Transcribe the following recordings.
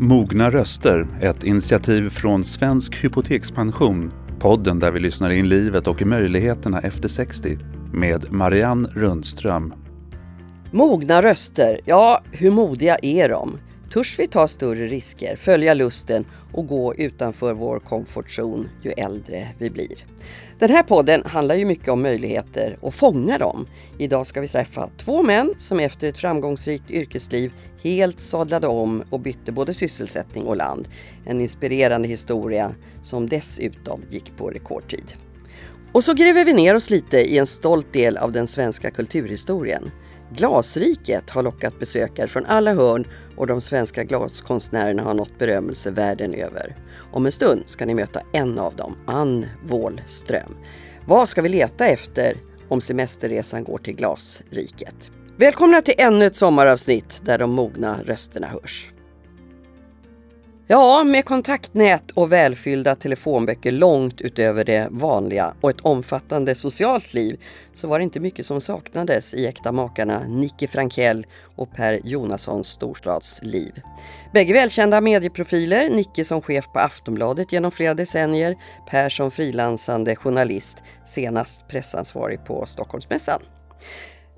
Mogna röster, ett initiativ från Svensk Hypotekspension. Podden där vi lyssnar in livet och möjligheterna efter 60 med Marianne Rundström. Mogna röster, ja hur modiga är de? Törs vi ta större risker, följa lusten och gå utanför vår komfortzon ju äldre vi blir? Den här podden handlar ju mycket om möjligheter och fånga dem. Idag ska vi träffa två män som efter ett framgångsrikt yrkesliv helt sadlade om och bytte både sysselsättning och land. En inspirerande historia som dessutom gick på rekordtid. Och så gräver vi ner oss lite i en stolt del av den svenska kulturhistorien. Glasriket har lockat besökare från alla hörn och de svenska glaskonstnärerna har nått berömmelse världen över. Om en stund ska ni möta en av dem, Ann Wåhlström. Vad ska vi leta efter om semesterresan går till Glasriket? Välkomna till ännu ett sommaravsnitt där de mogna rösterna hörs. Ja, med kontaktnät och välfyllda telefonböcker långt utöver det vanliga och ett omfattande socialt liv så var det inte mycket som saknades i äkta makarna Nicke Frankell och Per Jonassons storstadsliv. Bägge välkända medieprofiler, Nicke som chef på Aftonbladet genom flera decennier, Per som frilansande journalist, senast pressansvarig på Stockholmsmässan.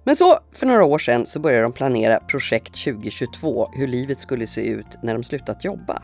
Men så för några år sedan så började de planera projekt 2022, hur livet skulle se ut när de slutat jobba.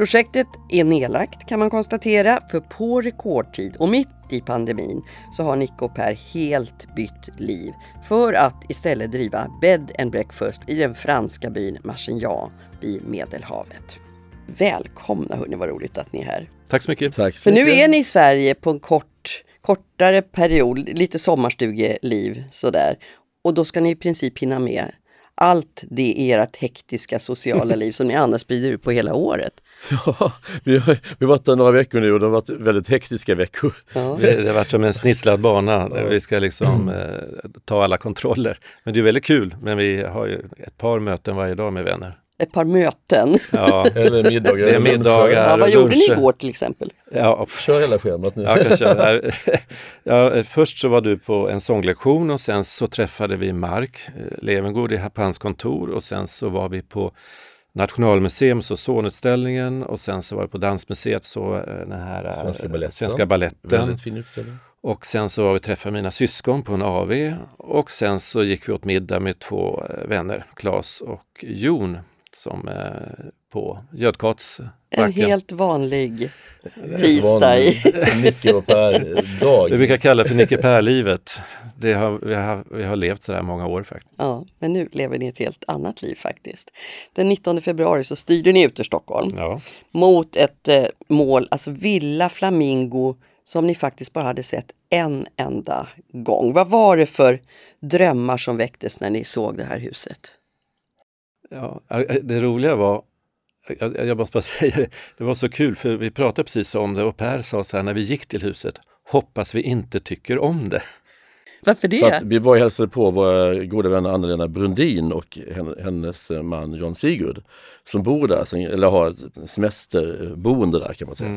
Projektet är nedlagt kan man konstatera, för på rekordtid och mitt i pandemin så har Nick och Per helt bytt liv för att istället driva bed and breakfast i den franska byn Marcignan vid Medelhavet. Välkomna hörni, vad roligt att ni är här. Tack så mycket. Tack så För nu mycket. är ni i Sverige på en kort, kortare period, lite sommarstugeliv sådär. Och då ska ni i princip hinna med allt det i ert hektiska sociala liv som ni annars sprider ut på hela året. Ja, vi har, vi har varit där några veckor nu och det har varit väldigt hektiska veckor. Ja. Det, det har varit som en snitslad bana där vi ska liksom eh, ta alla kontroller. Men det är väldigt kul, men vi har ju ett par möten varje dag med vänner. Ett par möten. Ja, Eller middagar. Det är middagar. Ja, vad gjorde ni igår till exempel? ja, Kör hela schemat nu. ja, ja, först så var du på en sånglektion och sen så träffade vi Mark eh, Levengård i- på hans kontor och sen så var vi på Nationalmuseum, så sonutställningen och sen så var vi på Dansmuseet, så eh, den här eh, Svenska Baletten. Svenska Baletten. Och sen så var vi träffade mina syskon på en AV och sen så gick vi åt middag med två vänner, Claes och Jon, som eh, på Götgats En helt vanlig tisdag i... Nicke och Per dag. Vi brukar kalla det för Nicke Per-livet. Det har, vi, har, vi har levt så här många år faktiskt. Ja, men nu lever ni ett helt annat liv faktiskt. Den 19 februari så styrde ni ut ur Stockholm Ja. mot ett eh, mål, alltså Villa Flamingo, som ni faktiskt bara hade sett en enda gång. Vad var det för drömmar som väcktes när ni såg det här huset? Ja, eh, det roliga var, jag, jag måste bara säga det, det var så kul för vi pratade precis om det och Per sa så här när vi gick till huset, hoppas vi inte tycker om det. Varför det? vi var och hälsade på våra goda vänner Anna-Lena Brundin och hen- hennes man John Sigurd som bor där, eller har ett semesterboende där kan man säga.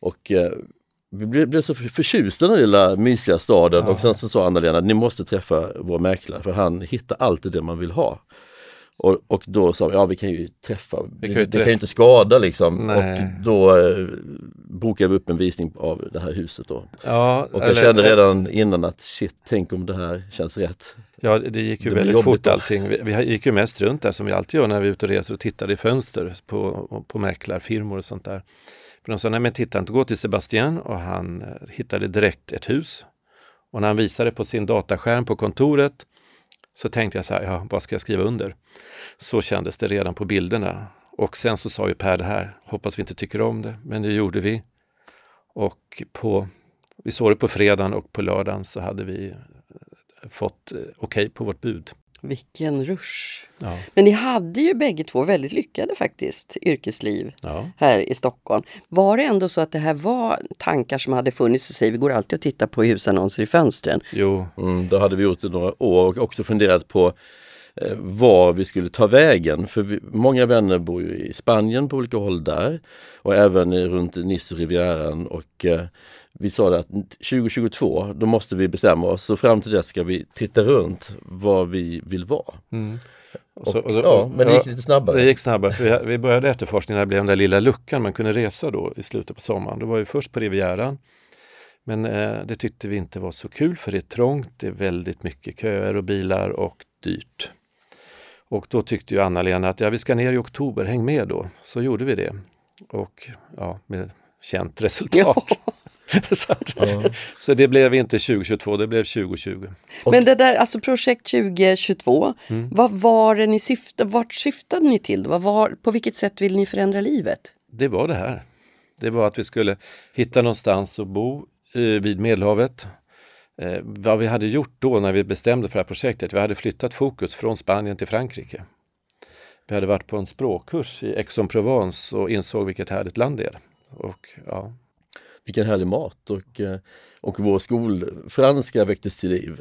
Och eh, vi blev, blev så för- förtjusta i den lilla mysiga staden och sen så sa Anna-Lena, ni måste träffa vår mäklare för han hittar alltid det man vill ha. Och, och då sa vi, ja vi kan ju träffa, Vi kan ju det kan ju inte skada liksom. Nej. Och då eh, bokade vi upp en visning av det här huset då. Ja, Och jag eller- kände redan innan att shit, tänk om det här känns rätt. Ja, det gick ju Det väldigt fort då. allting. Vi, vi gick ju mest runt där som vi alltid gör när vi är ute och reser och tittar i fönster på, på mäklarfirmor och sånt där. Men de sa, nej men titta inte, gå till Sebastian och han eh, hittade direkt ett hus. Och när han visade på sin dataskärm på kontoret så tänkte jag så här, ja vad ska jag skriva under? Så kändes det redan på bilderna. Och sen så sa ju Per det här, hoppas vi inte tycker om det, men det gjorde vi. Och på, vi såg det på fredagen och på lördagen så hade vi eh, fått okej okej på vårt bud. Vilken rush! Ja. Men ni hade ju bägge två väldigt lyckade faktiskt yrkesliv Ja. här i Stockholm. Var det ändå så att det här var tankar som hade funnits i sig? Vi går alltid och tittar på husannonser i fönstren. Jo, Mm, då hade vi gjort det några år och också funderat på var vi skulle ta vägen. För vi, många vänner bor ju i Spanien på olika håll där och även runt Nice och Rivieran och eh, vi sa att 2022 då måste vi bestämma oss så fram till dess ska vi titta runt vad vi vill vara. Mm. Och, så, och så, ja, men det gick lite snabbare. Det gick snabbare. För vi, började efterforskningen det blev den där lilla luckan man kunde resa då i slutet på sommaren. Då var vi först på Rivieran. Men eh, det tyckte vi inte var så kul för det är trångt, det är väldigt mycket köer och bilar och dyrt. Och då tyckte ju Anna-Lena att ja, vi ska ner i oktober, häng med då. Så gjorde vi det. Och ja, med känt resultat. Ja. så, att, ja. så, det blev inte 2022, det blev 2020. Men det där, alltså projekt 2022, mm. vad var det ni syftade, vart syftade ni till? Vad var, på vilket sätt vill ni förändra livet? Det var det här. Det var att vi skulle hitta någonstans att bo eh, vid Medelhavet. Eh, vad vi hade gjort då när vi bestämde för det här projektet, vi hade flyttat fokus från Spanien till Frankrike. Vi hade varit på en språkkurs i Aix-en-Provence och insåg vilket härligt land det är. Och, ja, vilken härlig mat och, eh, och vår skolfranska väcktes till liv.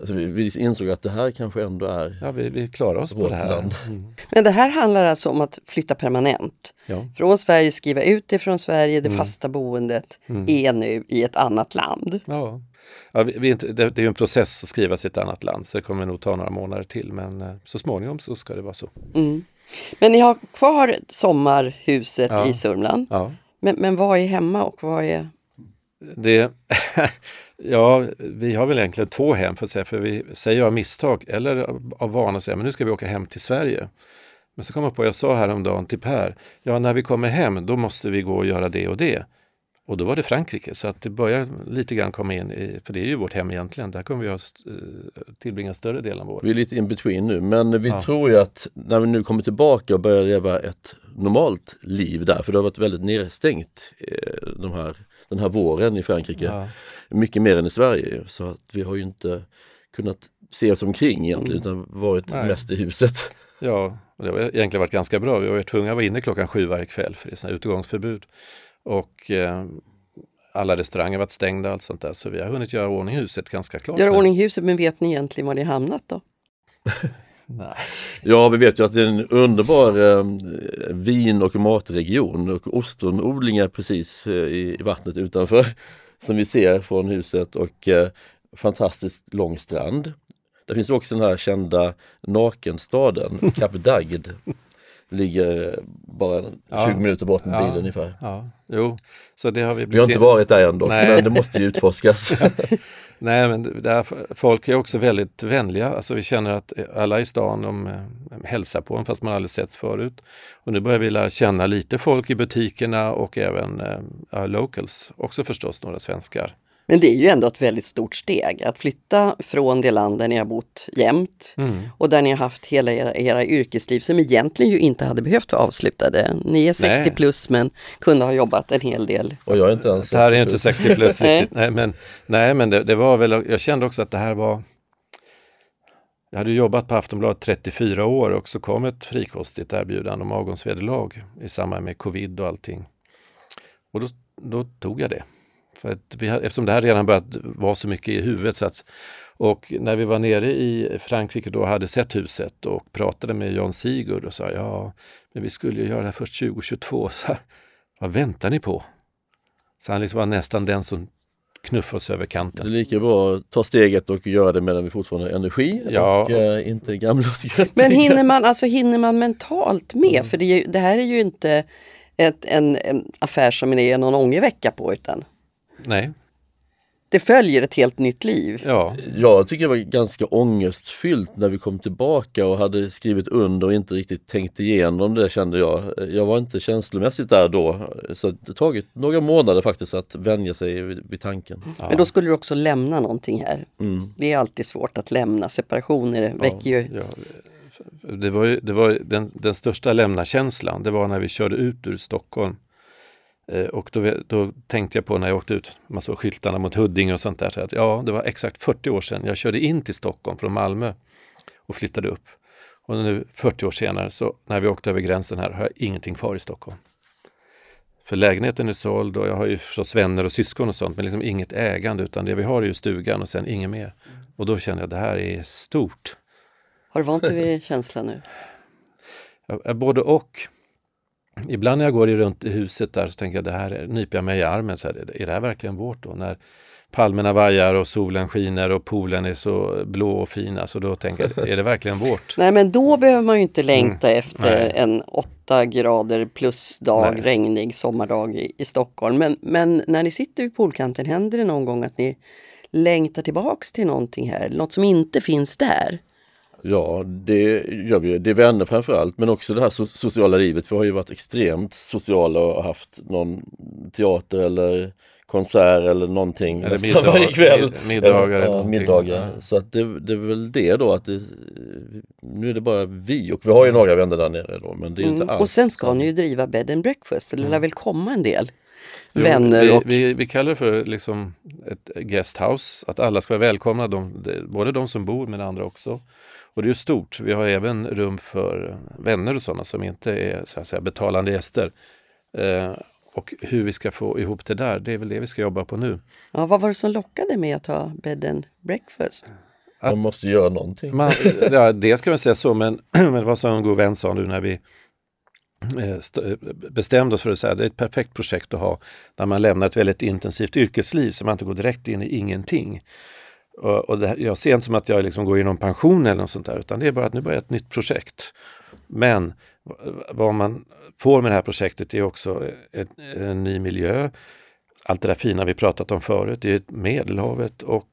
Alltså vi, vi, insåg att det här kanske ändå är Ja, vi, vi klarar oss på det här. Land. Mm. Men det här handlar alltså om att flytta permanent. Ja. Från Sverige, skriva ut det från Sverige, det mm. fasta boendet mm. är nu i ett annat land. Ja. Ja, vi, vi inte, det, det, är en process att skriva sig i ett annat land så det kommer nog ta några månader till men eh, så småningom så ska det vara så. Mm. Men ni har kvar sommarhuset ja. i Sörmland. Men, men vad är hemma och vad är... Det, ja, vi har väl egentligen två hem för att säga, för vi säger av misstag eller av vana säger men nu ska vi åka hem till Sverige. Men så kom jag på, jag sa häromdagen till Per, ja när vi kommer hem då måste vi gå och göra det och det. Och då var det Frankrike, så att det börjar lite grann komma in i, för det är ju vårt hem egentligen, där kommer vi att eh, tillbringa större delen av året. Vi är lite in between nu, men vi ja. tror ju att när vi nu kommer tillbaka och börjar leva ett normalt liv där, för det har varit väldigt nedstängt eh, de här, den här våren i Frankrike. Ja. Mycket mer än i Sverige, så att vi har ju inte kunnat se oss omkring egentligen, mm. utan varit Nej. mest i huset. Ja, och det har egentligen varit ganska bra. Vi var tvungna att vara inne klockan sju varje kväll för det är utegångsförbud. Och eh, alla restauranger har varit stängda och allt sånt där. Så vi har hunnit göra ordning huset ganska klart. Göra ordning huset, men vet ni egentligen var ni hamnat då? Nej. Ja, vi vet ju att det är en underbar eh, vin och matregion och ostronodlingar precis eh, i, i, vattnet utanför som vi ser från huset och eh, fantastiskt lång strand. Det finns också den här kända nakenstaden Kap Dagd ligger bara 20 ja. minuter bort med ja. bilen ungefär. Ja. Jo, så det har vi, vi har inte varit där än dock, men det måste ju utforskas. Nej, men där, folk är också väldigt vänliga. Alltså vi känner att alla i stan de, de hälsar på en fast man aldrig setts förut. Och nu börjar vi lära känna lite folk i butikerna och även äh, locals, också förstås några svenskar. Men det är ju ändå ett väldigt stort steg att flytta från det land där ni har bott jämt mm. och där ni har haft hela era, era yrkesliv som egentligen ju inte hade behövt vara avslutade. Ni är 60 Nej. plus men kunde ha jobbat en hel del. Och jag är inte ens Det här är inte 60 plus riktigt. nej. men, nej, men det, det, var väl, jag kände också att det här var jag hade jobbat på Aftonbladet 34 år och så kom ett frikostigt erbjudande om avgångsvederlag i samband med covid och allting. Och då, då tog jag det. För att vi, eftersom det här redan börjat vara så mycket i huvudet. Så att, och när vi var nere i Frankrike då hade sett huset och pratade med Jan Sigurd och sa ja, men vi skulle ju göra det här först 2022. Så, vad väntar ni på? Så han liksom var nästan den som knuffade oss över kanten. Det är lika bra att ta steget och göra det medan vi fortfarande har energi ja. och äh, inte gamla och Men hinner man, alltså, hinner man mentalt med? Mm. För det, det, här är ju inte ett, en, en affär som det är någon ångervecka på utan Nej. Det följer ett helt nytt liv. Ja. Jag tycker det var ganska ångestfyllt när vi kom tillbaka och hade skrivit under och inte riktigt tänkt igenom det kände jag. Jag var inte känslomässigt där då. Så det har tagit några månader faktiskt att vänja sig vid, vid tanken. Ja. Men då skulle du också lämna någonting här. Mm. Det är alltid svårt att lämna. Separationer väcker ju ja det var, ju, det var den, den största lämna-känslan, det var när vi körde ut ur Stockholm och då, då, tänkte jag på när jag åkte ut, man såg skyltarna mot Huddinge och sånt där, så att ja, det var exakt 40 år sedan jag körde in till Stockholm från Malmö och flyttade upp. Och nu 40 år senare, så när vi åkte över gränsen här, har jag ingenting kvar i Stockholm. För lägenheten är såld och jag har ju förstås vänner och syskon och sånt, men liksom inget ägande, utan det vi har är ju stugan och sen inget mer. Och då känner jag att det här är stort. Har du vant dig vid känslan nu? Ja, Både och. Ibland när jag går runt i huset där så tänker jag det här är- nyper jag mig i armen. Så här, är det här verkligen vårt då? När palmerna vajar och solen skiner och poolen är så blå och fin. Alltså då tänker jag, är det verkligen vårt? Nej men då behöver man ju inte längta efter Mm. Nej. en åtta grader plus dag, Nej. regnig sommardag i, i Stockholm. Men, men när ni sitter vid poolkanten, händer det någon gång att ni längtar tillbaks till någonting här? Något som inte finns där? Ja, det gör vi. Det är vänner framför allt, men också det här so- sociala livet. Vi har ju varit extremt sociala och haft någon teater eller konsert eller någonting Eller nästan middag- varje kväll. mid- middagar eller ja, middagar. Så att det, det är väl det då att det, nu är det bara vi och vi har ju några vänner där nere då men det är ju Mm. inte alls Och sen ska ni ju driva bed and breakfast, eller det lär väl komma en del Jo, vänner vi, och... vi, vi kallar det för liksom ett guesthouse, att alla ska vara välkomna, de, både de som bor men andra också. Och det är ju stort, vi har även rum för vänner och sådana som inte är så att säga, betalande gäster. Eh, och hur vi ska få ihop det där, det är väl det vi ska jobba på nu. Ja, vad var det som lockade med att ha bed and breakfast? Man måste göra någonting. Man, ja, det ska man säga så, men, men det var som en god vän sa nu när vi eh, st- bestämde oss för att säga det är ett perfekt projekt att ha när man lämnar ett väldigt intensivt yrkesliv så man inte går direkt in i ingenting. Och, och här- jag ser inte som att jag liksom går inom pension eller något sånt där utan det är bara att nu börjar ett nytt projekt. Men vad man får med det här projektet är också ett, en ny miljö. Allt det där fina vi pratat om förut, det är ett Medelhavet och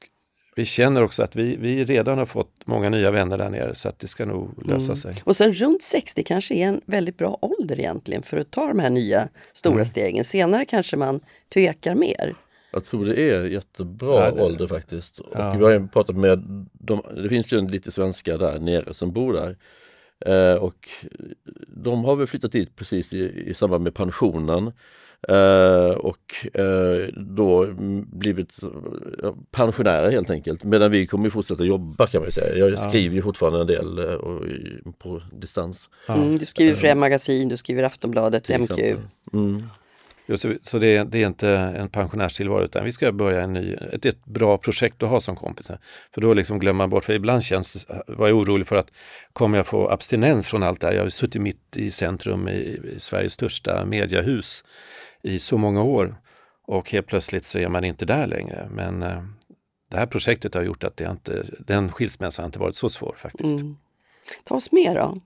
vi känner också att vi, vi redan har fått många nya vänner där nere så att det ska nog lösa Mm. sig. Och sen runt 60 kanske är en väldigt bra ålder egentligen för att ta de här nya stora Mm. stegen. Senare kanske man tvekar mer. Jag tror det är jättebra Ja, det- ålder faktiskt. Och Ja. vi har ju pratat med, de, det finns ju en lite svenskar där nere som bor där. Eh, och de har väl flyttat dit precis i, i samband med pensionen. Eh, och eh, då blivit pensionärer helt enkelt. Medan vi kommer fortsätta jobba kan man säga. Jag skriver ju fortfarande en del eh, och, på distans. Mm, du skriver för magasin, du skriver Aftonbladet, till MQ. Mm. Just, så det, är- det är inte en pensionärstillvaro utan vi ska börja en ny, ett, ett bra projekt att ha som kompisar. För då liksom glömmer man bort, för ibland känns, var jag orolig för att kommer jag få abstinens från allt det här? Jag har ju suttit mitt i centrum i, i Sveriges största mediahus i så många år och helt plötsligt så är man inte där längre. Men eh, det här projektet har gjort att det inte, den skilsmässan inte varit så svår faktiskt. Mm. Ta oss med då.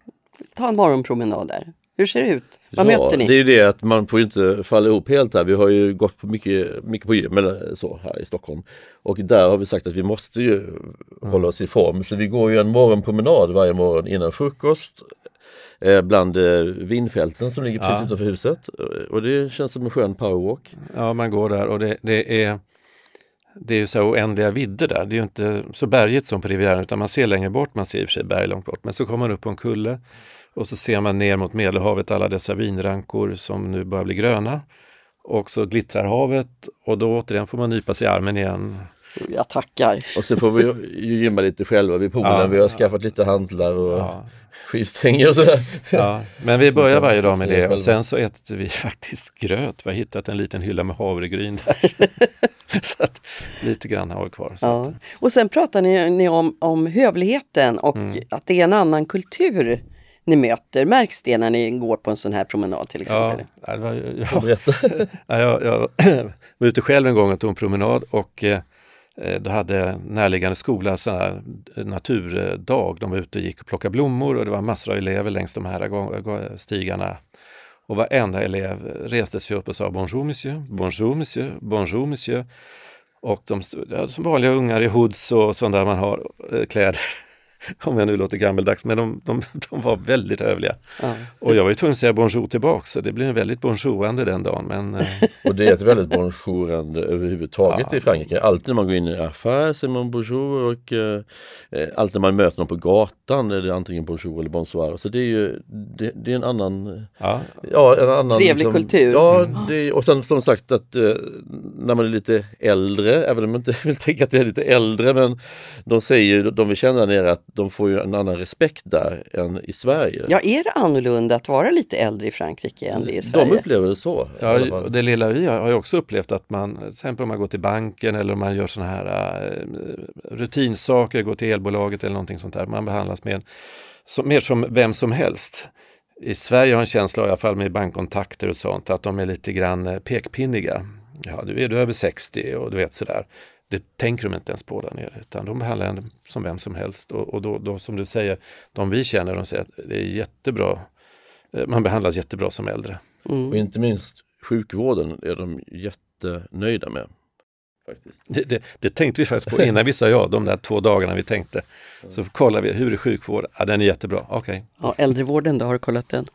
Ta en morgonpromenad där. Hur ser det ut? Vad ja, möter ni? Det är ju det att man får ju inte falla ihop helt här. Vi har ju gått på mycket, mycket på gym eller så här i Stockholm. Och där har vi sagt att vi måste ju hålla oss i form. Så vi går ju en morgonpromenad varje morgon innan frukost. Eh, bland eh, vinfälten som ligger precis Ja. utanför huset. Och det känns som en skön powerwalk. Ja, man går där och det, det är det är ju så oändliga vidder där. Det är ju inte så bergigt som på Rivieran utan man ser längre bort, man ser i och för sig berg långt bort. Men så kommer man upp på en kulle och så ser man ner mot Medelhavet alla dessa vinrankor som nu börjar bli gröna. Och så glittrar havet och då återigen får man nypa sig i armen igen. Jag tackar. Och så får vi ju gymma lite själva vid poolen. Ja. vi har skaffat lite hantlar och Ja, skivstänger och sådär. ja. Men vi börjar varje dag med det och sen så äter vi faktiskt gröt. Vi har hittat en liten hylla med havregryn där. så att lite grann har vi kvar. Så Ja. att, Och sen pratar ni, ni om, om hövligheten och Mm. att det är en annan kultur ni möter. Märks det när ni går på en sån här promenad till ja, exempel? det var, ja, Berätta. Ja, jag, jag var ute själv en gång och tog en promenad och eh, då hade närliggande skola sån här naturdag. De var ute och gick och plockade blommor och det var massor av elever längs de här stigarna. Och varenda elev reste sig upp och sa bonjour monsieur, bonjour monsieur, bonjour monsieur. Och de stod ja, som vanliga ungar i hoods och sånt där man har eh, kläder. Om jag nu låter gammeldags, men de, de, de var väldigt hövliga. Ja. Och jag var ju tvungen att säga bonjour tillbaks, så det blev en väldigt bonjourande den dagen. Men, eh, Och det är ett väldigt bonjourande överhuvudtaget Ja. i Frankrike. Alltid när man går in i en affär säger man bonjour och eh, eh, alltid när man möter någon på gatan är det antingen bonjour eller bonsoir. Så det är ju det, det är en annan ja, Ja, en annan Trevlig kultur. Ja, det, och sen som sagt att eh, när man är lite äldre, även om jag inte vill tänka att jag är lite äldre, men de säger ju, de vi känner nere att de får ju en annan respekt där än i Sverige. Ja, är det annorlunda att vara lite äldre i Frankrike än det är i Sverige? De upplever det så. Ja, det lilla vi har, har ju också upplevt att man, till exempel om man går till banken eller om man gör sådana här uh, rutinsaker, går till elbolaget eller någonting sånt där, man behandlas med, som, mer som vem som helst. I Sverige har jag en känsla, i alla fall med bankkontakter och sånt, att de är lite grann pekpinniga. Ja, du är du över 60 och du vet sådär. Det tänker de inte ens på där nere, utan de behandlar en som vem som helst. Och, och då, då, som du säger, de vi känner, de säger att det är jättebra, eh, man behandlas jättebra som äldre. Mm. Och inte minst sjukvården är de jättenöjda med. Det, det, det, tänkte vi faktiskt på innan vi sa ja, de där två dagarna vi tänkte. Så kollade vi, hur är sjukvården? Ja, den är jättebra, okej. Okay. Ja, äldrevården då, har du kollat den?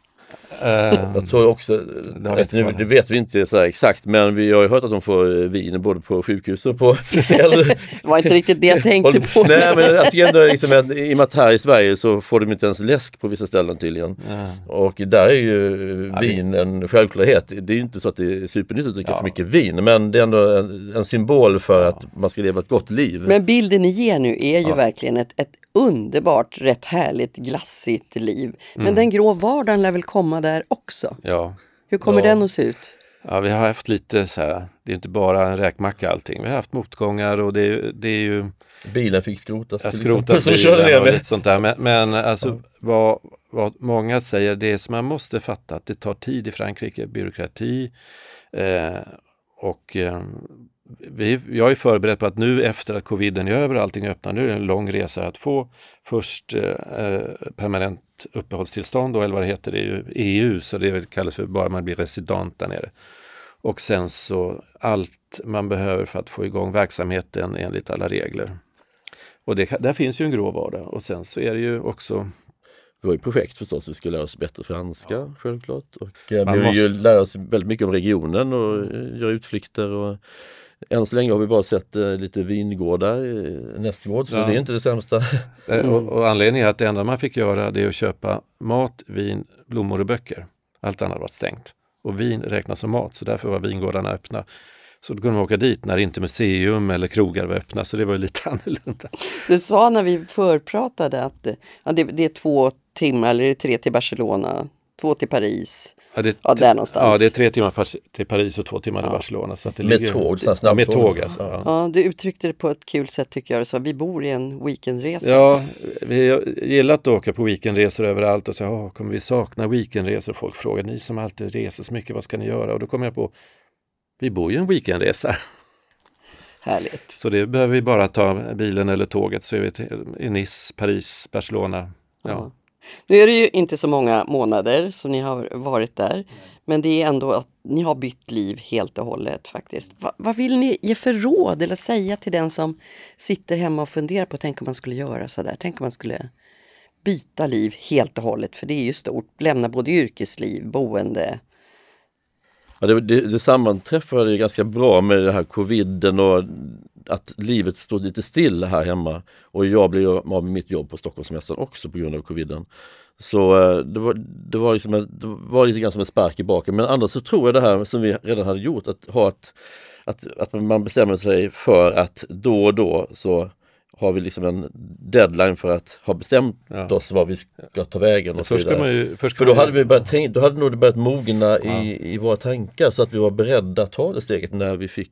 Uh, jag tror också, det, vet, nu, det vet vi inte så exakt, men vi har ju hört att de får eh, vin både på sjukhus och på det var inte riktigt det jag tänkte på. Nej, men jag tycker ändå liksom att, i och med att här i Sverige så får de inte ens läsk på vissa ställen tydligen. Uh. Och där är ju ja, vin en självklarhet. Det är ju inte så att det är supernyttigt att dricka ja. för mycket vin, men det är ändå en, en symbol för ja. att man ska leva ett gott liv. Men bilden ni ger nu är ju verkligen ett, ett underbart, rätt härligt, glassigt liv. Men mm. den grå vardagen lär väl komma där också? Ja. Hur kommer ja. den att se ut? Ja, vi har haft lite så här, det är inte bara en räkmacka allting. Vi har haft motgångar och det, det är ju... Bilen fick skrotas till skrotas. Bilen och lite sånt där. Men, men alltså ja. vad, vad många säger, det är som man måste fatta att det tar tid i Frankrike, byråkrati eh, och eh, vi, jag är förberedd på att nu efter att coviden är över och allting öppnar, nu är det en lång resa att få först eh, permanent uppehållstillstånd, då, eller vad det heter, det är ju EU, så det kallas för bara man blir resident där nere. Och sen så allt man behöver för att få igång verksamheten enligt alla regler. Och det, där finns ju en grå vardag och sen så är det ju också vi har ju projekt förstås, vi ska lära oss bättre franska ja. självklart. Och eh, vi måste... ju lära oss väldigt mycket om regionen och mm. göra utflykter och än så länge har vi bara sett eh, lite vingårdar nästgård så ja. det är inte det sämsta. Mm. Och, och, anledningen är att det enda man fick göra det är att köpa mat, vin, blommor och böcker. Allt annat var stängt. Och vin räknas som mat så därför var vingårdarna öppna. Så då kunde man åka dit när inte museum eller krogar var öppna så det var lite annorlunda. Du sa när vi förpratade att ja, det, det är två timmar eller tre till Barcelona, två till Paris, Ja, det, ja, där någonstans. Ja, det är tre timmar till Paris och två timmar ja. till Barcelona. Så att det med ligger, tåg, så ja, med tåg alltså. Ja. ja. du uttryckte det på ett kul sätt tycker jag. Så vi bor i en weekendresa. Ja, vi har gillat att åka på weekendresor överallt och så oh, kommer vi sakna weekendresor? Folk frågar, ni som alltid reser så mycket, vad ska ni göra? Och då kommer jag på, vi bor ju en weekendresa. Härligt. Så det behöver vi bara ta bilen eller tåget så är vi till, i Nice, Paris, Barcelona. Ja. Nu är det ju inte så många månader som ni har varit där. Men det är ändå att ni har bytt liv helt och hållet faktiskt. Va, vad vill ni ge för råd eller säga till den som sitter hemma och funderar på tänk om man skulle göra sådär. Tänk om man skulle byta liv helt och hållet för det är ju stort. Lämna både yrkesliv, boende. Ja, det, det, det sammanträffade ganska bra med det här coviden och att livet stod lite still här hemma och jag blev av med mitt jobb på Stockholmsmässan också på grund av coviden. Så eh, det var, det, var liksom det var lite grann som en spark i baken. Men annars så tror jag det här som vi redan hade gjort, att ha ett, att, att man bestämmer sig för att då och då så har vi liksom en deadline för att ha bestämt ja. oss vad vi ska ta vägen. Och först så ju, först för då hade, vi börjat tänka, då hade nog det börjat mogna ja. i, i våra tankar så att vi var beredda att ta det steget när vi fick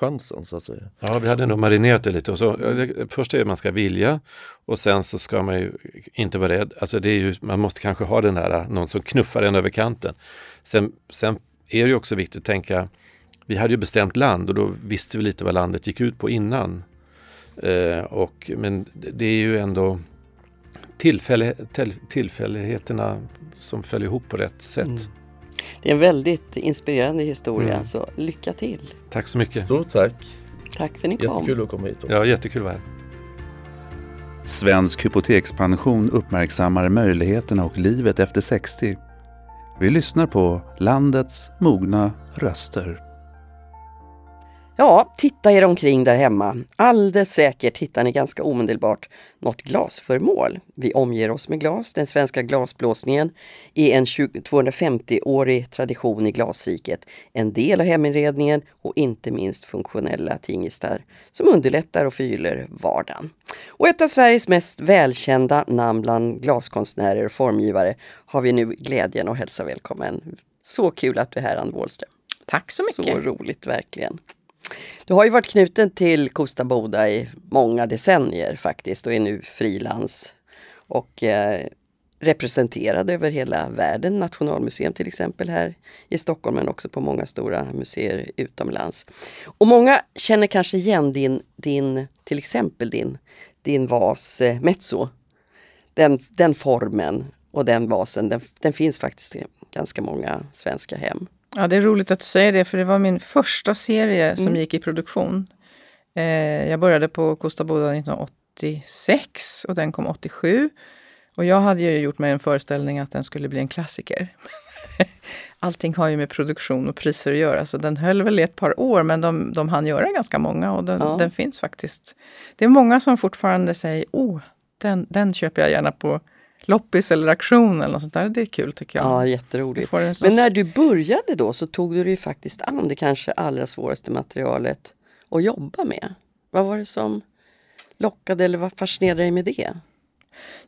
chansen så att säga. Ja, vi hade nog marinerat det lite. Och så, det första är att man ska vilja och sen så ska man ju inte vara rädd. Alltså det är ju, man måste kanske ha den där, någon som knuffar en över kanten. Sen, sen är det ju också viktigt att tänka, vi hade ju bestämt land och då visste vi lite vad landet gick ut på innan. Eh, och, men det är ju ändå tillfälle, till, tillfälligheterna som följer ihop på rätt sätt. Mm. Det är en väldigt inspirerande historia, mm. så lycka till! Tack så mycket! Stort tack! Tack för att ni kom! Jättekul att komma hit också. Ja, jättekul att vara här. Svensk hypotekspension uppmärksammar möjligheterna och livet efter 60. Vi lyssnar på landets mogna röster. Ja, titta er omkring där hemma. Alldeles säkert hittar ni ganska omedelbart något glasföremål. Vi omger oss med glas. Den svenska glasblåsningen är en 250-årig tradition i glasriket. En del av heminredningen och inte minst funktionella tingestar som underlättar och förgyller vardagen. Och ett av Sveriges mest välkända namn bland glaskonstnärer och formgivare har vi nu glädjen att hälsa välkommen. Så kul att du är här Ann Wåhlström. Tack så mycket. Så roligt verkligen. Du har ju varit knuten till Kosta Boda i många decennier faktiskt och är nu frilans och eh, representerad över hela världen. Nationalmuseum till exempel här i Stockholm men också på många stora museer utomlands. Och många känner kanske igen din, din till exempel din, din vas eh, mezzo. Den, den formen och den vasen, den, den finns faktiskt i ganska många svenska hem. Ja, det är roligt att du säger det, för det var min första serie som mm. gick i produktion. Eh, jag började på Kosta Boda 1986 och den kom 87. Och jag hade ju gjort mig en föreställning att den skulle bli en klassiker. Allting har ju med produktion och priser att göra, så den höll väl i ett par år, men de, de hann göra ganska många och den, ja. den finns faktiskt. Det är många som fortfarande säger, oh, den, den köper jag gärna på loppis eller auktion eller något sånt där. Det är kul tycker jag. Ja, jätteroligt. Men när du började då så tog du dig faktiskt an det kanske allra svåraste materialet att jobba med. Vad var det som lockade eller vad fascinerade dig med det?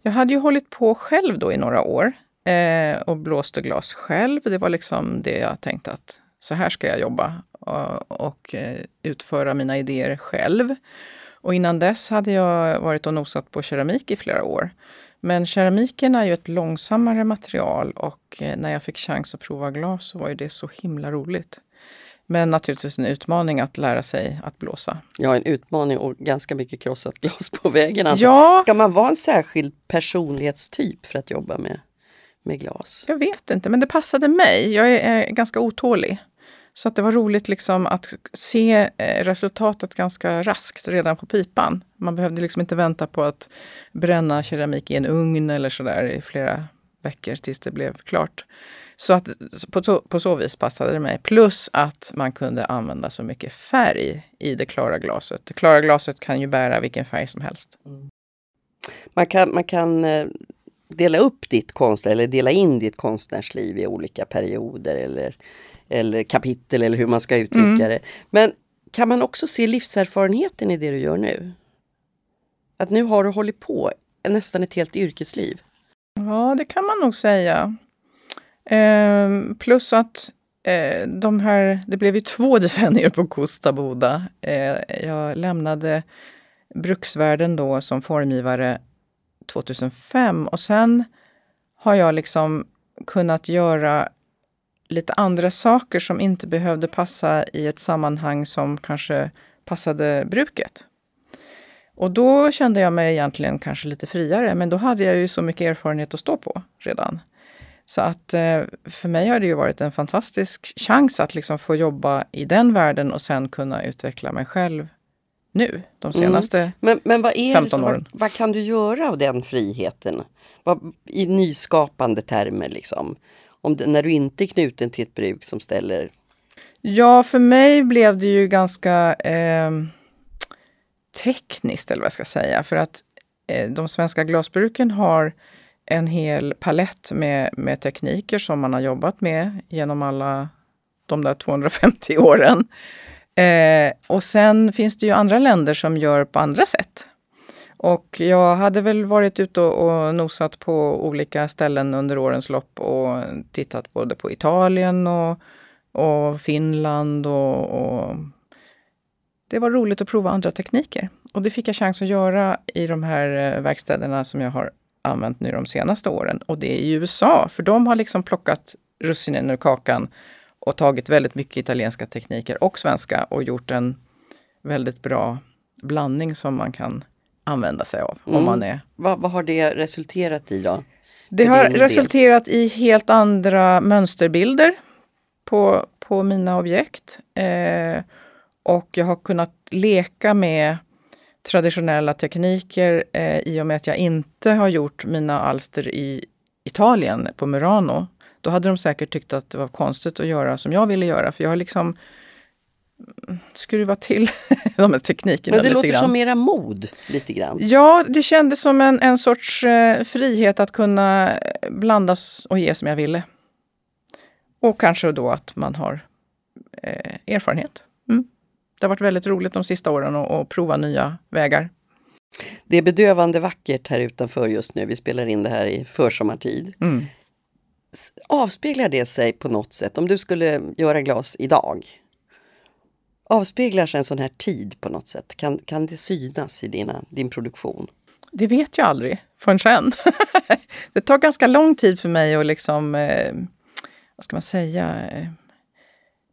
Jag hade ju hållit på själv då i några år eh, och blåste glas själv. Det var liksom det jag tänkte att så här ska jag jobba och, och eh, utföra mina idéer själv. Och innan dess hade jag varit och nosat på keramik i flera år. Men keramiken är ju ett långsammare material och eh, när jag fick chans att prova glas så var ju det så himla roligt. Men naturligtvis en utmaning att lära sig att blåsa. Ja, en utmaning och ganska mycket krossat glas på vägen. Alltså. Ja. Ska man vara en särskild personlighetstyp för att jobba med, med glas? Jag vet inte, men det passade mig. Jag är, är ganska otålig. Så att det var roligt liksom att se eh, resultatet ganska raskt redan på pipan. Man behövde liksom inte vänta på att bränna keramik i en ugn eller sådär i flera veckor tills det blev klart. Så att på, så, på så vis passade det mig. Plus att man kunde använda så mycket färg i det klara glaset. Det klara glaset kan ju bära vilken färg som helst. Mm. Man kan, man kan eh, dela upp ditt konst eller dela in ditt konstnärsliv i olika perioder eller eller kapitel eller hur man ska uttrycka mm. det. Men kan man också se livserfarenheten i det du gör nu? Att nu har du hållit på nästan ett helt yrkesliv. Ja, det kan man nog säga. Eh, plus att eh, de här, det blev ju två decennier på Kosta Boda. Eh, jag lämnade bruksvärlden då som formgivare 2005 och sen har jag liksom kunnat göra lite andra saker som inte behövde passa i ett sammanhang som kanske passade bruket. Och då kände jag mig egentligen kanske lite friare, men då hade jag ju så mycket erfarenhet att stå på redan. Så att eh, för mig har det ju varit en fantastisk chans att liksom få jobba i den världen och sen kunna utveckla mig själv nu, de mm. senaste mm. men, men vad är 15 åren. Vad, vad, kan du göra av den friheten? Vad, I nyskapande termer liksom? Om det, när du inte är knuten till ett bruk som ställer? Ja, för mig blev det ju ganska eh, tekniskt, eller vad jag ska säga. För att eh, de svenska glasbruken har en hel palett med, med tekniker som man har jobbat med genom alla de där 250 åren. Eh, och sen finns det ju andra länder som gör på andra sätt. Och jag hade väl varit ute och nosat på olika ställen under årens lopp och tittat både på Italien och, och Finland och, och, det var roligt att prova andra tekniker. Och det fick jag chans att göra i de här eh, verkstäderna som jag har använt nu de senaste åren. Och det är i USA, för de har liksom plockat russinen ur kakan och tagit väldigt mycket italienska tekniker och svenska och gjort en väldigt bra blandning som man kan använda sig av. Mm. Om man är... Vad, vad har det resulterat i då? Det har resulterat del? i helt andra mönsterbilder på, på mina objekt. Eh, och jag har kunnat leka med traditionella tekniker eh, i och med att jag inte har gjort mina alster i Italien på Murano. Då hade de säkert tyckt att det var konstigt att göra som jag ville göra. För jag har liksom skruva till de här teknikerna Men det lite låter grann. som mera mod lite grann. Ja, det kändes som en, en sorts eh, frihet att kunna blandas och ge som jag ville. Och kanske då att man har eh, erfarenhet. Mm. Det har varit väldigt roligt de sista åren att, prova nya vägar. Det är bedövande vackert här utanför just nu. Vi spelar in det här i försommartid. Mm. Avspeglar det sig på något sätt? Om du skulle göra glas idag, avspeglar sig en sån här tid på något sätt? Kan, kan det synas i dina, din produktion? Det vet jag aldrig förrän sen. det tar ganska lång tid för mig att liksom, eh, vad ska man säga, eh,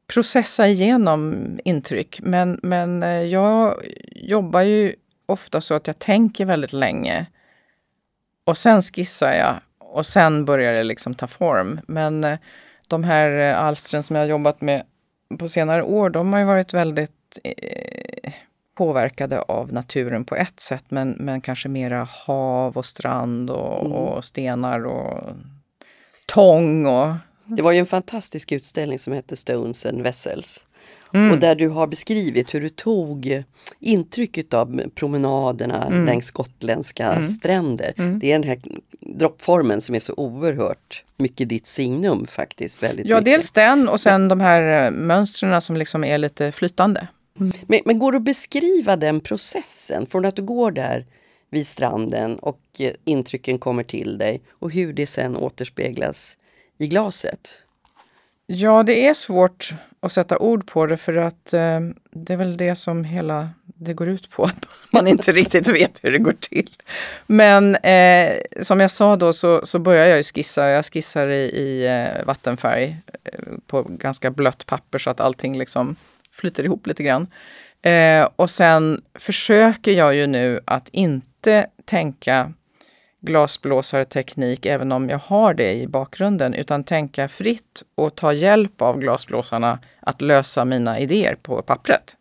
processa igenom intryck. Men, men eh, jag jobbar ju ofta så att jag tänker väldigt länge och sen skissar jag och sen börjar det liksom ta form. Men eh, de här eh, alstren som jag har jobbat med på senare år, de har ju varit väldigt eh, påverkade av naturen på ett sätt, men, men kanske mera hav och strand och, och stenar och tång. Och, Det var ju en fantastisk utställning som hette Stones and Vessels. Mm. Och där du har beskrivit hur du tog intryck av promenaderna Mm. längs gotländska stränder. Det är den här droppformen som är så oerhört mycket ditt signum faktiskt. Väldigt ja, mycket. dels den och sen de här eh, mönstren som liksom är lite flytande. Men, men går det att beskriva den processen från att du går där vid stranden och eh, intrycken kommer till dig och hur det sen återspeglas i glaset? Ja, det är svårt att sätta ord på det för att eh, det är väl det som hela det går ut på. Att man inte riktigt vet hur det går till. Men eh, som jag sa då så, så börjar jag ju skissa. Jag skissar i, i eh, vattenfärg eh, på ganska blött papper så att allting liksom flyter ihop lite grann. Eh, och sen försöker jag ju nu att inte tänka glasblåsarteknik, även om jag har det i bakgrunden, utan tänka fritt och ta hjälp av glasblåsarna att lösa mina idéer på pappret.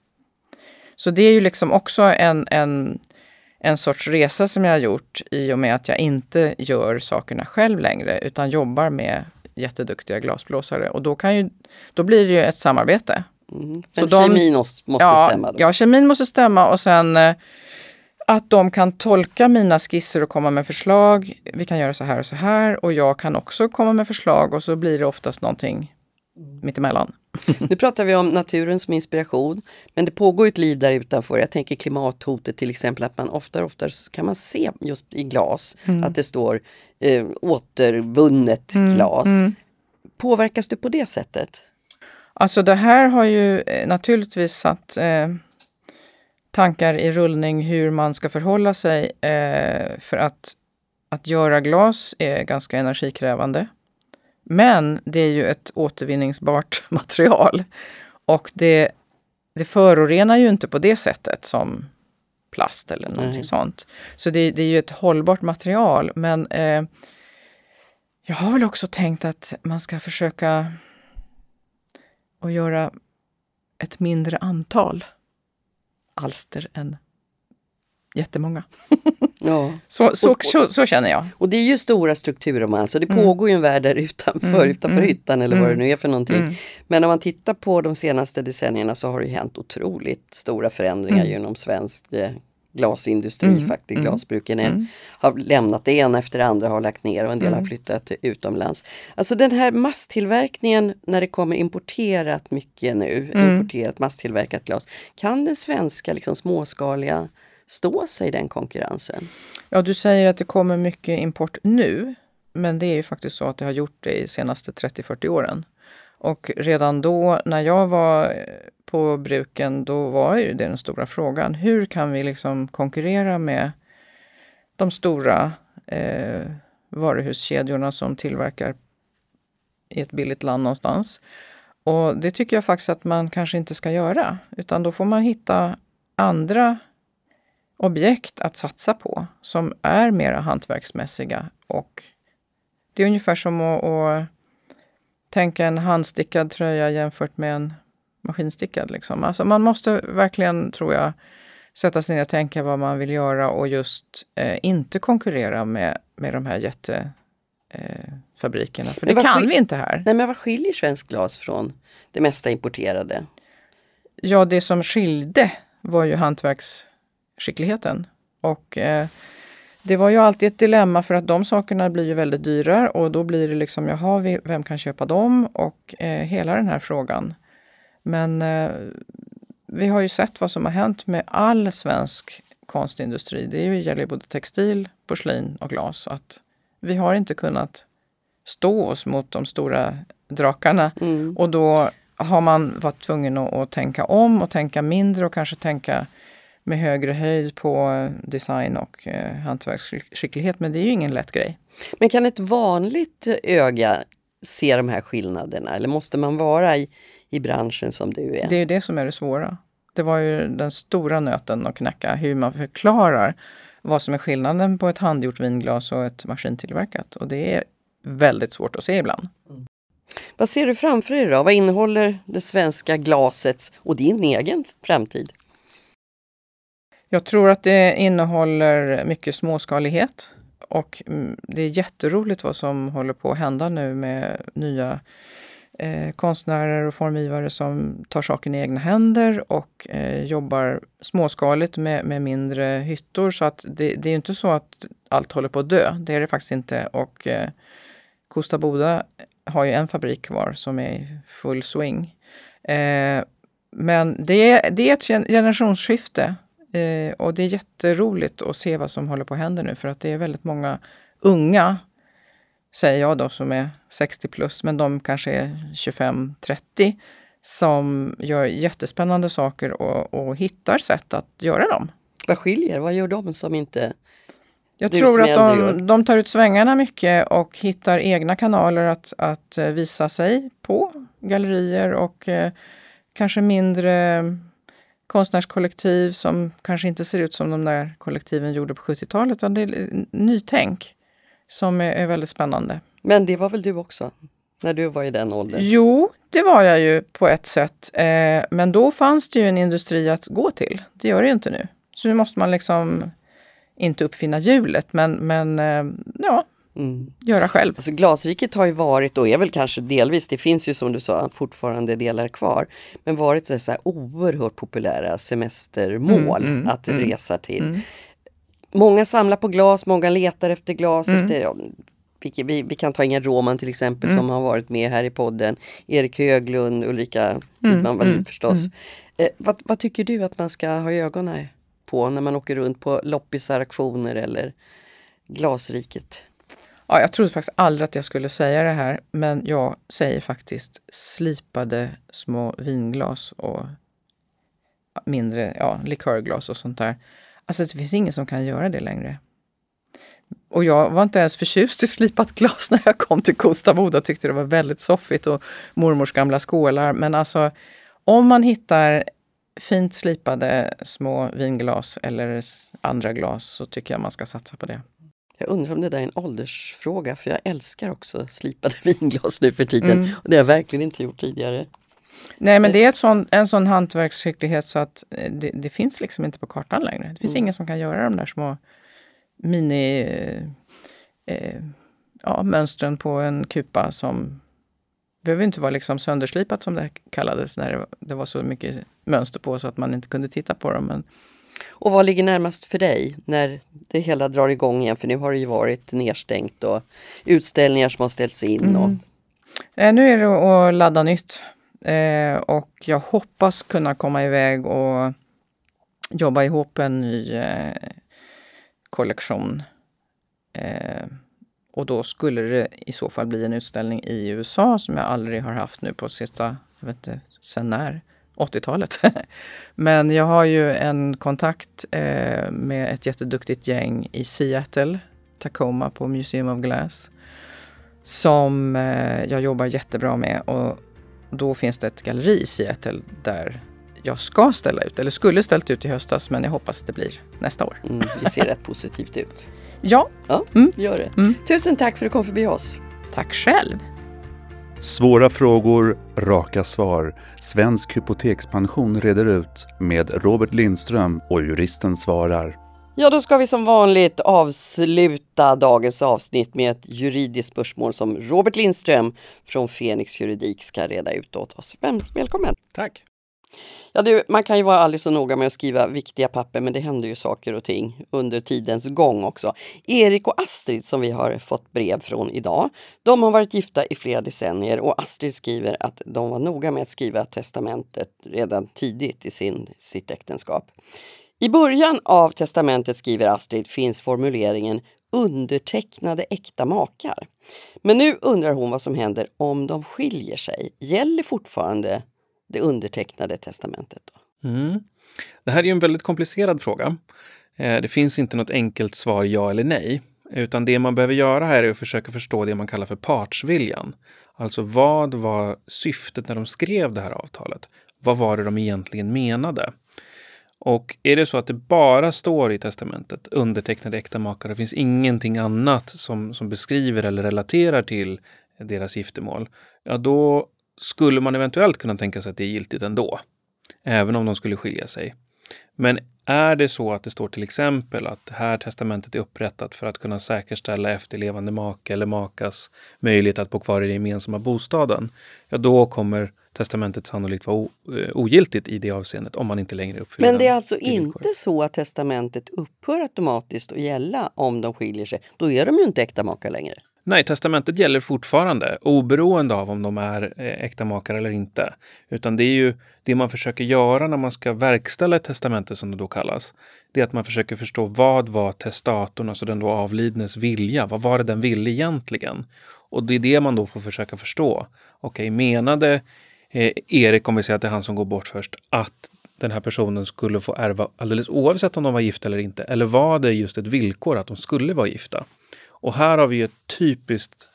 Så det är ju liksom också en, en, en sorts resa som jag har gjort i och med att jag inte gör sakerna själv längre, utan jobbar med jätteduktiga glasblåsare. Och då, kan ju, då blir det ju ett samarbete. Mm. Så Men de- kemin måste, måste ja, stämma då? Ja, kemin måste stämma och sen eh, att de kan tolka mina skisser och komma med förslag. Vi kan göra så här och så här och jag kan också komma med förslag och så blir det oftast någonting mittemellan. Nu pratar vi om naturen som inspiration, men det pågår ett liv där utanför. Jag tänker klimathotet till exempel, att man oftare och oftare kan man se just i glas att det står eh, återvunnet glas. Påverkas du på det sättet? Alltså det här har ju eh, naturligtvis satt eh, tankar i rullning hur man ska förhålla sig eh, för att, att göra glas är ganska energikrävande. Men det är ju ett återvinningsbart material och det, det förorenar ju inte på det sättet som plast eller någonting Nej. sånt. Så det, det är ju ett hållbart material men eh, jag har väl också tänkt att man ska försöka och göra ett mindre antal alster än jättemånga. Ja. Så, så, Och- så, så känner jag. Och det är ju stora strukturer, så det pågår ju en värld där utanför, Mm, utanför mm, hyttan eller vad det mm, nu är för någonting. Mm. Men om man tittar på de senaste decennierna så har det ju hänt otroligt stora förändringar Mm. genom svensk eh, glasindustri Mm, faktiskt. mm, Glasbruken är, mm. har lämnat det ena efter det andra har lagt ner och en del har Mm. flyttat utomlands. Alltså den här masstillverkningen när det kommer importerat mycket nu, Mm. importerat masstillverkat glas. Kan den svenska liksom, småskaliga stå sig i den konkurrensen? Ja, du säger att det kommer mycket import nu, men det är ju faktiskt så att det har gjort det i senaste 30-40 åren. Och redan då, när jag var på bruken, då var ju det den stora frågan. Hur kan vi liksom konkurrera med de stora eh, varuhuskedjorna som tillverkar i ett billigt land någonstans? Och det tycker jag faktiskt att man kanske inte ska göra, utan då får man hitta andra objekt att satsa på som är mera hantverksmässiga. Och det är ungefär som att, att tänka en handstickad tröja jämfört med en maskinstickad. Liksom. Alltså man måste verkligen, tror jag, sätta sig ner och tänka vad man vill göra och just eh, inte konkurrera med, med de här jättefabrikerna. Eh. För det kan vi inte här. Nej men vad skiljer svensk glas från det mesta importerade? ja, det som skilde var ju hantverksskickligheten. Och eh, det var ju alltid ett dilemma för att de sakerna blir ju väldigt dyra och då blir det liksom, jaha, vem kan köpa dem? Och eh, hela den här frågan. Men eh, vi har ju sett vad som har hänt med all svensk konstindustri. Det gäller både textil, porslin och glas. Att vi har inte kunnat stå oss mot de stora drakarna. Mm. Och då har man varit tvungen att, att, tänka om och tänka mindre och kanske tänka med högre höjd på design och eh, hantverksskicklighet. Men det är ju ingen lätt grej. Men kan ett vanligt öga se de här skillnaderna eller måste man vara i, i branschen som du är? Det är det som är det svåra. Det var ju den stora nöten att knäcka, hur man förklarar vad som är skillnaden på ett handgjort vinglas och ett maskintillverkat. Och det är väldigt svårt att se ibland. Mm. Vad ser du framför dig då? Vad innehåller det svenska glaset och din egen framtid? Jag tror att det innehåller mycket småskalighet och mm, det är jätteroligt vad som håller på att hända nu med nya eh, konstnärer och formgivare som tar saken i egna händer och eh, jobbar småskaligt med, med mindre hyttor. Så att det, det är inte så att allt håller på att dö. Det är det faktiskt inte. Och eh, Kosta Boda har ju en fabrik kvar som är i full swing. Eh, men det är, det är ett generationsskifte eh, och det är jätteroligt att se vad som håller på att hända nu för att det är väldigt många unga säger jag då, som är 60 plus, men de kanske är 25-30 som gör jättespännande saker och, och hittar sätt att göra dem. Vad skiljer? Vad gör de som inte jag du tror att de, de, tar ut svängarna mycket och hittar egna kanaler att, att eh, visa sig på. Gallerier och eh, kanske mindre konstnärskollektiv som kanske inte ser ut som de där kollektiven gjorde på 70-talet. Utan det är nytänk som är, är väldigt spännande. Men det var väl du också? När du var i den åldern? Jo, det var jag ju på ett sätt. Eh, men då fanns det ju en industri att gå till. Det gör det ju inte nu. Så nu måste man liksom inte uppfinna hjulet, men, men eh, ja, mm. göra själv. Alltså glasriket har ju varit och är väl kanske delvis, det finns ju som du sa fortfarande delar kvar, men varit så här oerhört populära semestermål mm, mm, att mm. resa till. Många samlar på glas, många letar efter glas. Mm. Efter, vi, vi, vi, kan ta Inga Roman till exempel mm. som har varit med här i podden. Erik Höglund, Ulrika Widman mm. Wallin mm. förstås. Mm. Eh, vad, vad, tycker du att man ska ha ögonen på när man åker runt på loppisar, auktioner eller Glasriket? Ja, jag trodde faktiskt aldrig att jag skulle säga det här, men jag säger faktiskt slipade små vinglas och mindre ja, likörglas och sånt där. Alltså det finns ingen som kan göra det längre. Och jag var inte ens förtjust i slipat glas när jag kom till Kosta Boda. Tyckte det var väldigt soffigt och mormors gamla skålar. Men alltså om man hittar fint slipade små vinglas eller andra glas så tycker jag man ska satsa på det. Jag undrar om det där är en åldersfråga för jag älskar också slipade vinglas nu för tiden. Mm. Och det har jag verkligen inte gjort tidigare. Nej men det är ett sån, en sån hantverksskicklighet så att eh, det, det, finns liksom inte på kartan längre. Det finns mm. ingen som kan göra de där små mini eh, eh, ja, mönstren på en kupa som behöver inte vara liksom sönderslipat som det kallades när det, var så mycket mönster på så att man inte kunde titta på dem. Men... Och vad ligger närmast för dig när det hela drar igång igen? För nu har det ju varit nedstängt och utställningar som har ställts in. Och... Mm. Eh, nu är det att ladda nytt. Eh, och jag hoppas kunna komma iväg och jobba ihop en ny eh, kollektion. Eh, och då skulle det i så fall bli en utställning i USA som jag aldrig har haft nu på sista, jag vet inte, sen när? 80-talet. Men jag har ju en kontakt eh, med ett jätteduktigt gäng i Seattle, Tacoma på Museum of Glass som eh, jag jobbar jättebra med och då finns det ett galleri i Seattle där jag ska ställa ut, eller skulle ställt ut i höstas, men jag hoppas det blir nästa år. Mm, det ser rätt positivt ut. Ja. Ja, mm. gör det. Mm. Tusen tack för att du kom förbi oss. Tack själv. Svåra frågor, raka svar. Svensk hypotekspension reder ut med Robert Lindström och juristen svarar. Ja, då ska vi som vanligt avsluta dagens avsnitt med ett juridiskt spörsmål som Robert Lindström från Fenix Juridik ska reda ut åt oss. Välkommen! Tack! Ja, du, man kan ju vara aldrig så noga med att skriva viktiga papper men det händer ju saker och ting under tidens gång också. Erik och Astrid som vi har fått brev från idag, de har varit gifta i flera decennier och Astrid skriver att de var noga med att skriva testamentet redan tidigt i sin, sitt äktenskap. I början av testamentet, skriver Astrid, finns formuleringen undertecknade äkta makar. Men nu undrar hon vad som händer om de skiljer sig. Gäller fortfarande det undertecknade testamentet? Då? Mm. Det här är en väldigt komplicerad fråga. Eh, det finns inte något enkelt svar ja eller nej. Utan det man behöver göra här är att försöka förstå det man kallar för partsviljan. Alltså vad var syftet när de skrev det här avtalet? Vad var det de egentligen menade? Och är det så att det bara står i testamentet undertecknade äkta makar, det finns ingenting annat som, som beskriver eller relaterar till deras giftermål, ja då skulle man eventuellt kunna tänka sig att det är giltigt ändå. Även om de skulle skilja sig. Men är det så att det står till exempel att det här testamentet är upprättat för att kunna säkerställa efterlevande make eller makas möjlighet att bo kvar i den gemensamma bostaden, ja då kommer testamentet sannolikt vara eh, ogiltigt i det avseendet om man inte längre uppfyller Men det är alltså inte så att testamentet upphör automatiskt att gälla om de skiljer sig? Då är de ju inte äkta makar längre. Nej, testamentet gäller fortfarande oberoende av om de är eh, äkta makar eller inte. Utan det är ju det man försöker göra när man ska verkställa ett testamente som det då kallas. Det är att man försöker förstå vad var testatorn, alltså den då avlidnes vilja. Vad var det den ville egentligen? Och det är det man då får försöka förstå. Okej, menade eh, Erik, om vi säger att det är han som går bort först, att den här personen skulle få ärva alldeles oavsett om de var gifta eller inte? Eller var det just ett villkor att de skulle vara gifta? Och här har vi ett typiskt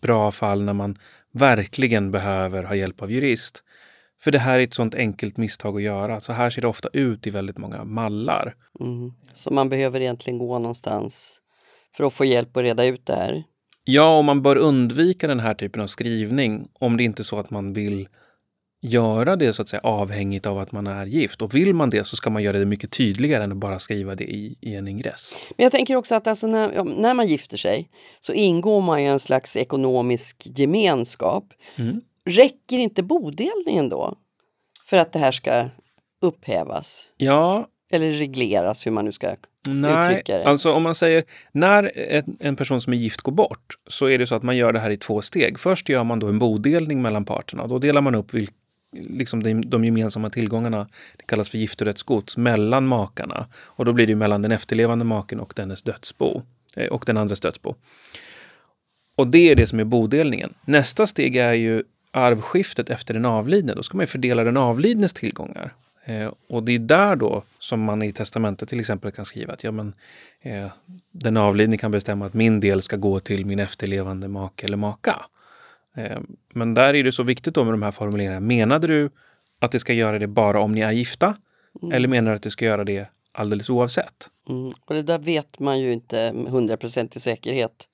bra fall när man verkligen behöver ha hjälp av jurist. För det här är ett sånt enkelt misstag att göra. Så här ser det ofta ut i väldigt många mallar. Mm. Så man behöver egentligen gå någonstans för att få hjälp att reda ut det här? Ja, och man bör undvika den här typen av skrivning om det inte är så att man vill göra det så att säga avhängigt av att man är gift. Och vill man det så ska man göra det mycket tydligare än att bara skriva det i, i en ingress. Men jag tänker också att alltså när, när man gifter sig så ingår man i en slags ekonomisk gemenskap. Mm. Räcker inte bodelningen då för att det här ska upphävas? Ja. Eller regleras, hur man nu ska Nej, alltså om man säger när en person som är gift går bort så är det så att man gör det här i två steg. Först gör man då en bodelning mellan parterna. Då delar man upp vilka liksom de, de gemensamma tillgångarna, det kallas för giftorättsgods, mellan makarna. Och då blir det mellan den efterlevande maken och dennes dödsbo eh, och den andres dödsbo. Och det är det som är bodelningen. Nästa steg är ju arvskiftet efter den avlidne. Då ska man fördela den avlidnes tillgångar. Eh, och det är där då som man i testamentet till exempel kan skriva att ja, men, eh, den avlidne kan bestämma att min del ska gå till min efterlevande make eller maka. Eh, men där är det så viktigt då med de här formuleringarna. Menade du att det ska göra det bara om ni är gifta? Mm. Eller menar du att det ska göra det alldeles oavsett? Mm. Och det där vet man ju inte med hundraprocentig säkerhet.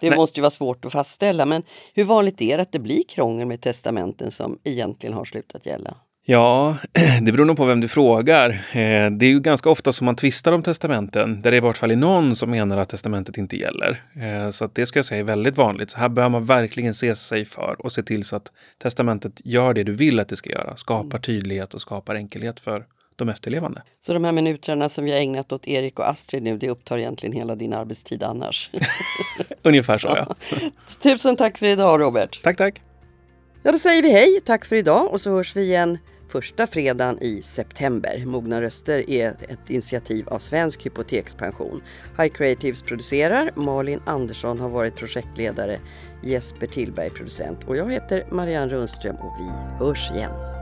Det Nej. måste ju vara svårt att fastställa. Men hur vanligt är det att det blir krångel med testamenten som egentligen har slutat gälla? Ja, det beror nog på vem du frågar. Eh, det är ju ganska ofta som man tvistar om testamenten, där det i vart fall är någon som menar att testamentet inte gäller. Eh, så det ska jag säga är väldigt vanligt. Så här bör man verkligen se sig för och se till så att testamentet gör det du vill att det ska göra. Skapar mm. tydlighet och skapar enkelhet för de efterlevande. Så de här minuterna som vi har ägnat åt Erik och Astrid nu, det upptar egentligen hela din arbetstid annars? Ungefär så, ja. Tusen tack för idag, Robert. Tack, tack. Ja, då säger vi hej, tack för idag och så hörs vi igen första fredagen i september. Mogna röster är ett initiativ av Svensk Hypotekspension. High Creatives producerar, Malin Andersson har varit projektledare, Jesper Tillberg producent och jag heter Marianne Rundström och vi hörs igen.